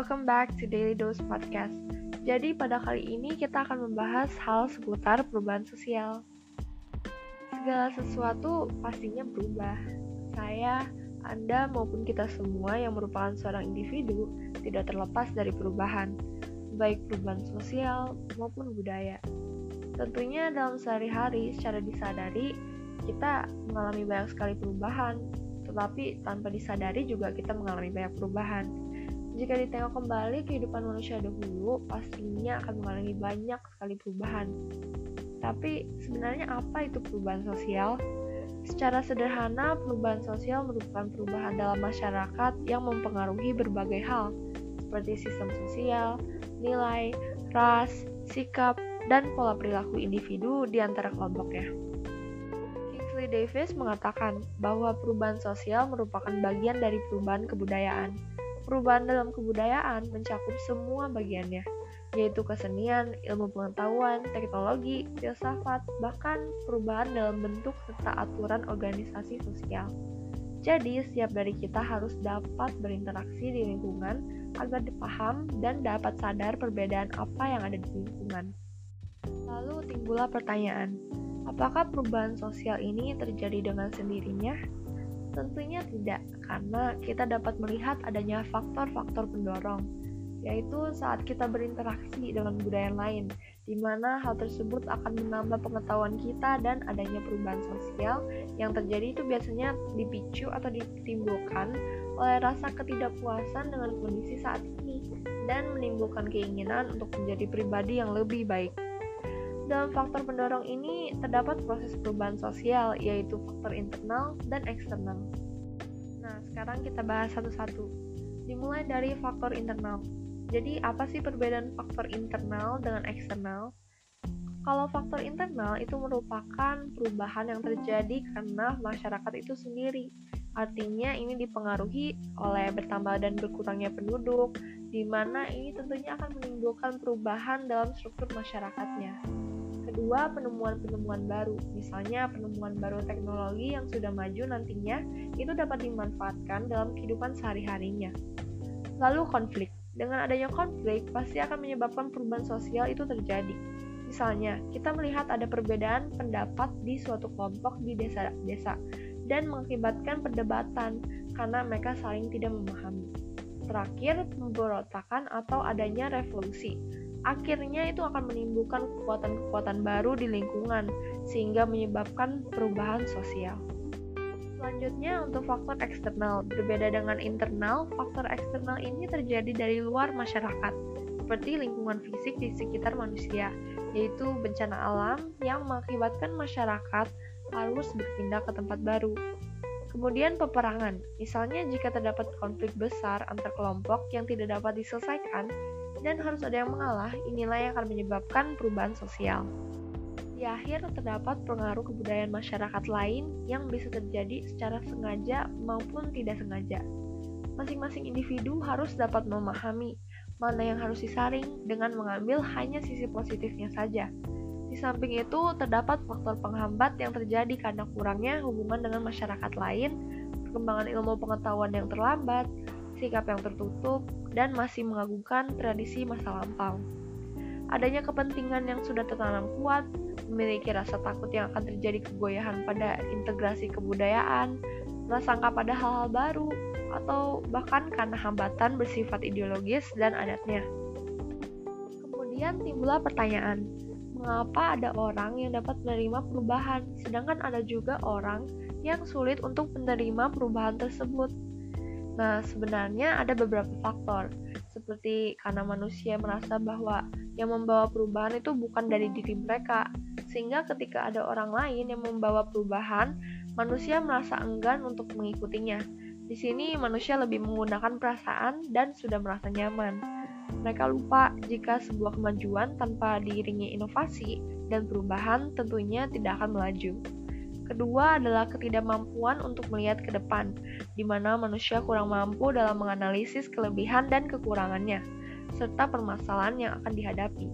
welcome back to Daily Dose Podcast. Jadi pada kali ini kita akan membahas hal seputar perubahan sosial. Segala sesuatu pastinya berubah. Saya, Anda maupun kita semua yang merupakan seorang individu tidak terlepas dari perubahan, baik perubahan sosial maupun budaya. Tentunya dalam sehari-hari secara disadari kita mengalami banyak sekali perubahan, tetapi tanpa disadari juga kita mengalami banyak perubahan. Jika ditengok kembali kehidupan manusia dahulu, pastinya akan mengalami banyak sekali perubahan. Tapi sebenarnya apa itu perubahan sosial? Secara sederhana, perubahan sosial merupakan perubahan dalam masyarakat yang mempengaruhi berbagai hal, seperti sistem sosial, nilai, ras, sikap, dan pola perilaku individu di antara kelompoknya. Wesley Davis mengatakan bahwa perubahan sosial merupakan bagian dari perubahan kebudayaan. Perubahan dalam kebudayaan mencakup semua bagiannya, yaitu kesenian, ilmu pengetahuan, teknologi, filsafat, bahkan perubahan dalam bentuk serta aturan organisasi sosial. Jadi, setiap dari kita harus dapat berinteraksi di lingkungan agar dipaham dan dapat sadar perbedaan apa yang ada di lingkungan. Lalu timbullah pertanyaan, Apakah perubahan sosial ini terjadi dengan sendirinya? Tentunya tidak, karena kita dapat melihat adanya faktor-faktor pendorong, yaitu saat kita berinteraksi dengan budaya lain, di mana hal tersebut akan menambah pengetahuan kita dan adanya perubahan sosial yang terjadi itu biasanya dipicu atau ditimbulkan oleh rasa ketidakpuasan dengan kondisi saat ini dan menimbulkan keinginan untuk menjadi pribadi yang lebih baik. Dalam faktor pendorong ini terdapat proses perubahan sosial, yaitu faktor internal dan eksternal. Nah, sekarang kita bahas satu-satu. Dimulai dari faktor internal. Jadi, apa sih perbedaan faktor internal dengan eksternal? Kalau faktor internal itu merupakan perubahan yang terjadi karena masyarakat itu sendiri. Artinya ini dipengaruhi oleh bertambah dan berkurangnya penduduk, di mana ini tentunya akan menimbulkan perubahan dalam struktur masyarakatnya. Kedua, penemuan-penemuan baru. Misalnya, penemuan baru teknologi yang sudah maju nantinya itu dapat dimanfaatkan dalam kehidupan sehari-harinya. Lalu konflik. Dengan adanya konflik, pasti akan menyebabkan perubahan sosial itu terjadi. Misalnya, kita melihat ada perbedaan pendapat di suatu kelompok di desa-desa dan mengakibatkan perdebatan karena mereka saling tidak memahami. Terakhir, pemberontakan atau adanya revolusi akhirnya itu akan menimbulkan kekuatan-kekuatan baru di lingkungan sehingga menyebabkan perubahan sosial. Selanjutnya untuk faktor eksternal, berbeda dengan internal, faktor eksternal ini terjadi dari luar masyarakat, seperti lingkungan fisik di sekitar manusia, yaitu bencana alam yang mengakibatkan masyarakat harus berpindah ke tempat baru. Kemudian peperangan, misalnya jika terdapat konflik besar antar kelompok yang tidak dapat diselesaikan, dan harus ada yang mengalah, inilah yang akan menyebabkan perubahan sosial. Di akhir, terdapat pengaruh kebudayaan masyarakat lain yang bisa terjadi secara sengaja maupun tidak sengaja. Masing-masing individu harus dapat memahami mana yang harus disaring dengan mengambil hanya sisi positifnya saja. Di samping itu, terdapat faktor penghambat yang terjadi karena kurangnya hubungan dengan masyarakat lain, perkembangan ilmu pengetahuan yang terlambat, sikap yang tertutup, dan masih mengagungkan tradisi masa lampau. Adanya kepentingan yang sudah tertanam kuat, memiliki rasa takut yang akan terjadi kegoyahan pada integrasi kebudayaan, prasangka pada hal-hal baru, atau bahkan karena hambatan bersifat ideologis dan adatnya. Kemudian timbullah pertanyaan, mengapa ada orang yang dapat menerima perubahan, sedangkan ada juga orang yang sulit untuk menerima perubahan tersebut? Nah, sebenarnya ada beberapa faktor, seperti karena manusia merasa bahwa yang membawa perubahan itu bukan dari diri mereka, sehingga ketika ada orang lain yang membawa perubahan, manusia merasa enggan untuk mengikutinya. Di sini manusia lebih menggunakan perasaan dan sudah merasa nyaman. Mereka lupa jika sebuah kemajuan tanpa diiringi inovasi dan perubahan tentunya tidak akan melaju. Kedua adalah ketidakmampuan untuk melihat ke depan, di mana manusia kurang mampu dalam menganalisis kelebihan dan kekurangannya, serta permasalahan yang akan dihadapi.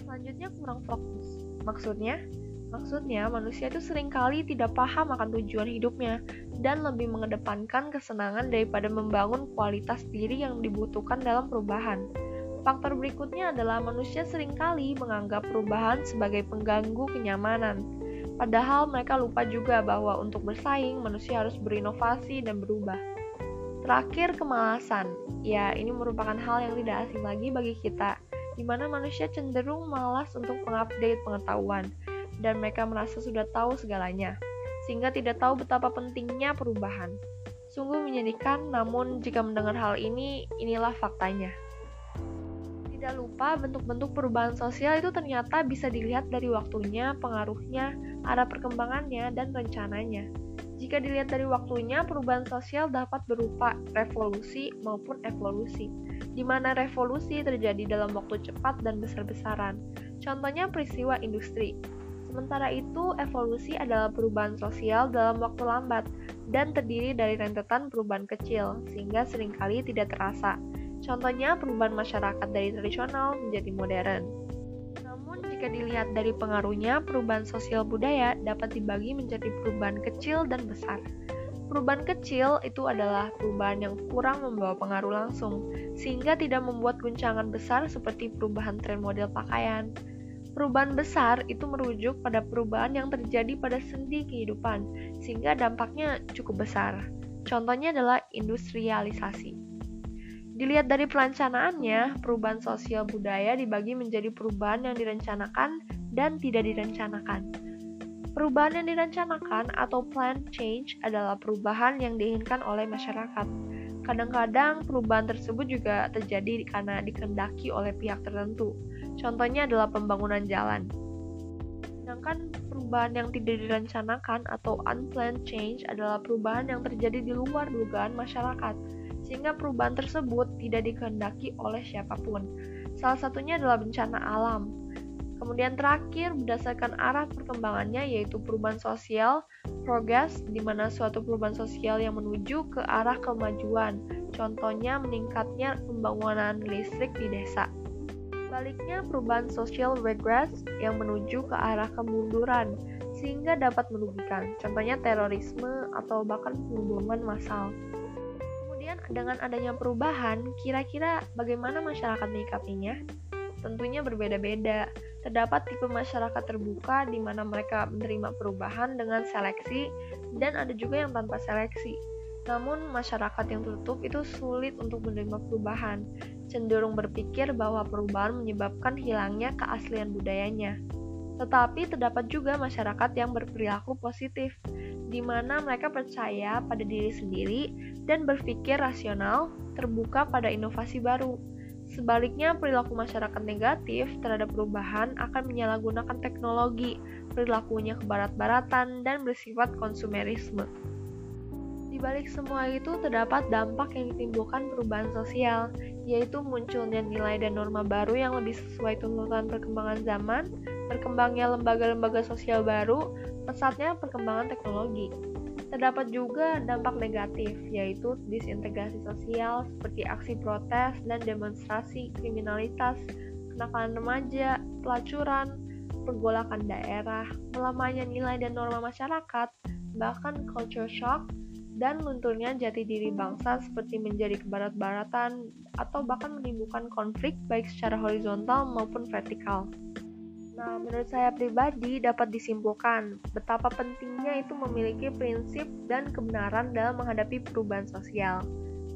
Selanjutnya kurang fokus. Maksudnya, Maksudnya, manusia itu sering kali tidak paham akan tujuan hidupnya dan lebih mengedepankan kesenangan daripada membangun kualitas diri yang dibutuhkan dalam perubahan. Faktor berikutnya adalah manusia sering kali menganggap perubahan sebagai pengganggu kenyamanan. Padahal mereka lupa juga bahwa untuk bersaing, manusia harus berinovasi dan berubah. Terakhir, kemalasan. Ya, ini merupakan hal yang tidak asing lagi bagi kita, di mana manusia cenderung malas untuk mengupdate pengetahuan, dan mereka merasa sudah tahu segalanya, sehingga tidak tahu betapa pentingnya perubahan. Sungguh menyedihkan, namun jika mendengar hal ini, inilah faktanya. Tidak lupa, bentuk-bentuk perubahan sosial itu ternyata bisa dilihat dari waktunya, pengaruhnya, arah perkembangannya, dan rencananya. Jika dilihat dari waktunya, perubahan sosial dapat berupa revolusi maupun evolusi, di mana revolusi terjadi dalam waktu cepat dan besar-besaran. Contohnya peristiwa industri. Sementara itu, evolusi adalah perubahan sosial dalam waktu lambat dan terdiri dari rentetan perubahan kecil, sehingga sering kali tidak terasa. Contohnya perubahan masyarakat dari tradisional menjadi modern. Jika dilihat dari pengaruhnya, perubahan sosial budaya dapat dibagi menjadi perubahan kecil dan besar. Perubahan kecil itu adalah perubahan yang kurang membawa pengaruh langsung, sehingga tidak membuat guncangan besar seperti perubahan tren model pakaian. Perubahan besar itu merujuk pada perubahan yang terjadi pada sendi kehidupan, sehingga dampaknya cukup besar. Contohnya adalah industrialisasi. Dilihat dari perencanaannya, perubahan sosial budaya dibagi menjadi perubahan yang direncanakan dan tidak direncanakan. Perubahan yang direncanakan atau planned change adalah perubahan yang diinginkan oleh masyarakat. Kadang-kadang perubahan tersebut juga terjadi karena dikendaki oleh pihak tertentu. Contohnya adalah pembangunan jalan. Sedangkan perubahan yang tidak direncanakan atau unplanned change adalah perubahan yang terjadi di luar dugaan masyarakat sehingga perubahan tersebut tidak dikehendaki oleh siapa pun. Salah satunya adalah bencana alam. Kemudian terakhir, berdasarkan arah perkembangannya yaitu perubahan sosial, progress, di mana suatu perubahan sosial yang menuju ke arah kemajuan, contohnya meningkatnya pembangunan listrik di desa. Sebaliknya, perubahan sosial regress yang menuju ke arah kemunduran, sehingga dapat merugikan, contohnya terorisme atau bahkan pembunuhan massal. Kemudian dengan adanya perubahan, kira-kira bagaimana masyarakat menyikapinya? Tentunya berbeda-beda. Terdapat tipe masyarakat terbuka di mana mereka menerima perubahan dengan seleksi dan ada juga yang tanpa seleksi. Namun masyarakat yang tertutup itu sulit untuk menerima perubahan, cenderung berpikir bahwa perubahan menyebabkan hilangnya keaslian budayanya. Tetapi terdapat juga masyarakat yang berperilaku positif, di mana mereka percaya pada diri sendiri dan berpikir rasional, terbuka pada inovasi baru. Sebaliknya, perilaku masyarakat negatif terhadap perubahan akan menyalahgunakan teknologi, perilakunya kebarat-baratan, dan bersifat konsumerisme. Di balik semua itu terdapat dampak yang ditimbulkan perubahan sosial, yaitu munculnya nilai dan norma baru yang lebih sesuai tuntutan perkembangan zaman, berkembangnya lembaga-lembaga sosial baru, pesatnya perkembangan teknologi. Terdapat juga dampak negatif, yaitu disintegrasi sosial seperti aksi protes dan demonstrasi, kriminalitas, kenakalan remaja, pelacuran, pergolakan daerah, melamanya nilai dan norma masyarakat, bahkan culture shock, dan lunturnya jati diri bangsa seperti menjadi kebarat-baratan atau bahkan menimbulkan konflik baik secara horizontal maupun vertikal. Nah, menurut saya pribadi dapat disimpulkan betapa pentingnya itu memiliki prinsip dan kebenaran dalam menghadapi perubahan sosial.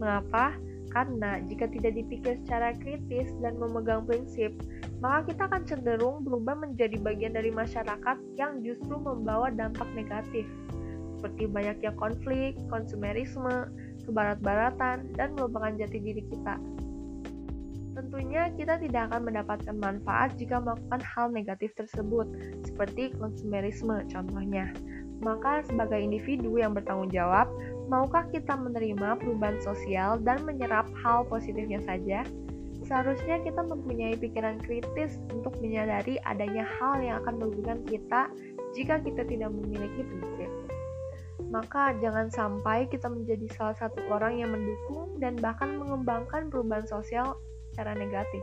Mengapa? Karena jika tidak dipikir secara kritis dan memegang prinsip, maka kita akan cenderung berubah menjadi bagian dari masyarakat yang justru membawa dampak negatif, seperti banyaknya konflik, konsumerisme, kebarat-baratan, dan melupakan jati diri kita. Tentunya kita tidak akan mendapatkan manfaat jika melakukan hal negatif tersebut, seperti konsumerisme contohnya. Maka sebagai individu yang bertanggung jawab, maukah kita menerima perubahan sosial dan menyerap hal positifnya saja? Seharusnya kita mempunyai pikiran kritis untuk menyadari adanya hal yang akan merugikan kita jika kita tidak memiliki prinsip. Maka jangan sampai kita menjadi salah satu orang yang mendukung dan bahkan mengembangkan perubahan sosial secara negatif.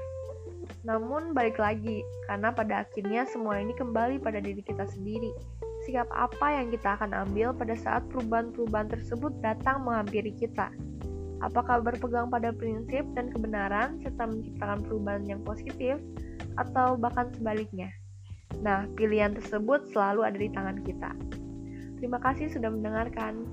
Namun balik lagi, karena pada akhirnya semua ini kembali pada diri kita sendiri. Sikap apa yang kita akan ambil pada saat perubahan-perubahan tersebut datang menghampiri kita. Apakah berpegang pada prinsip dan kebenaran serta menciptakan perubahan yang positif, atau bahkan sebaliknya? Nah, pilihan tersebut selalu ada di tangan kita. Terima kasih sudah mendengarkan.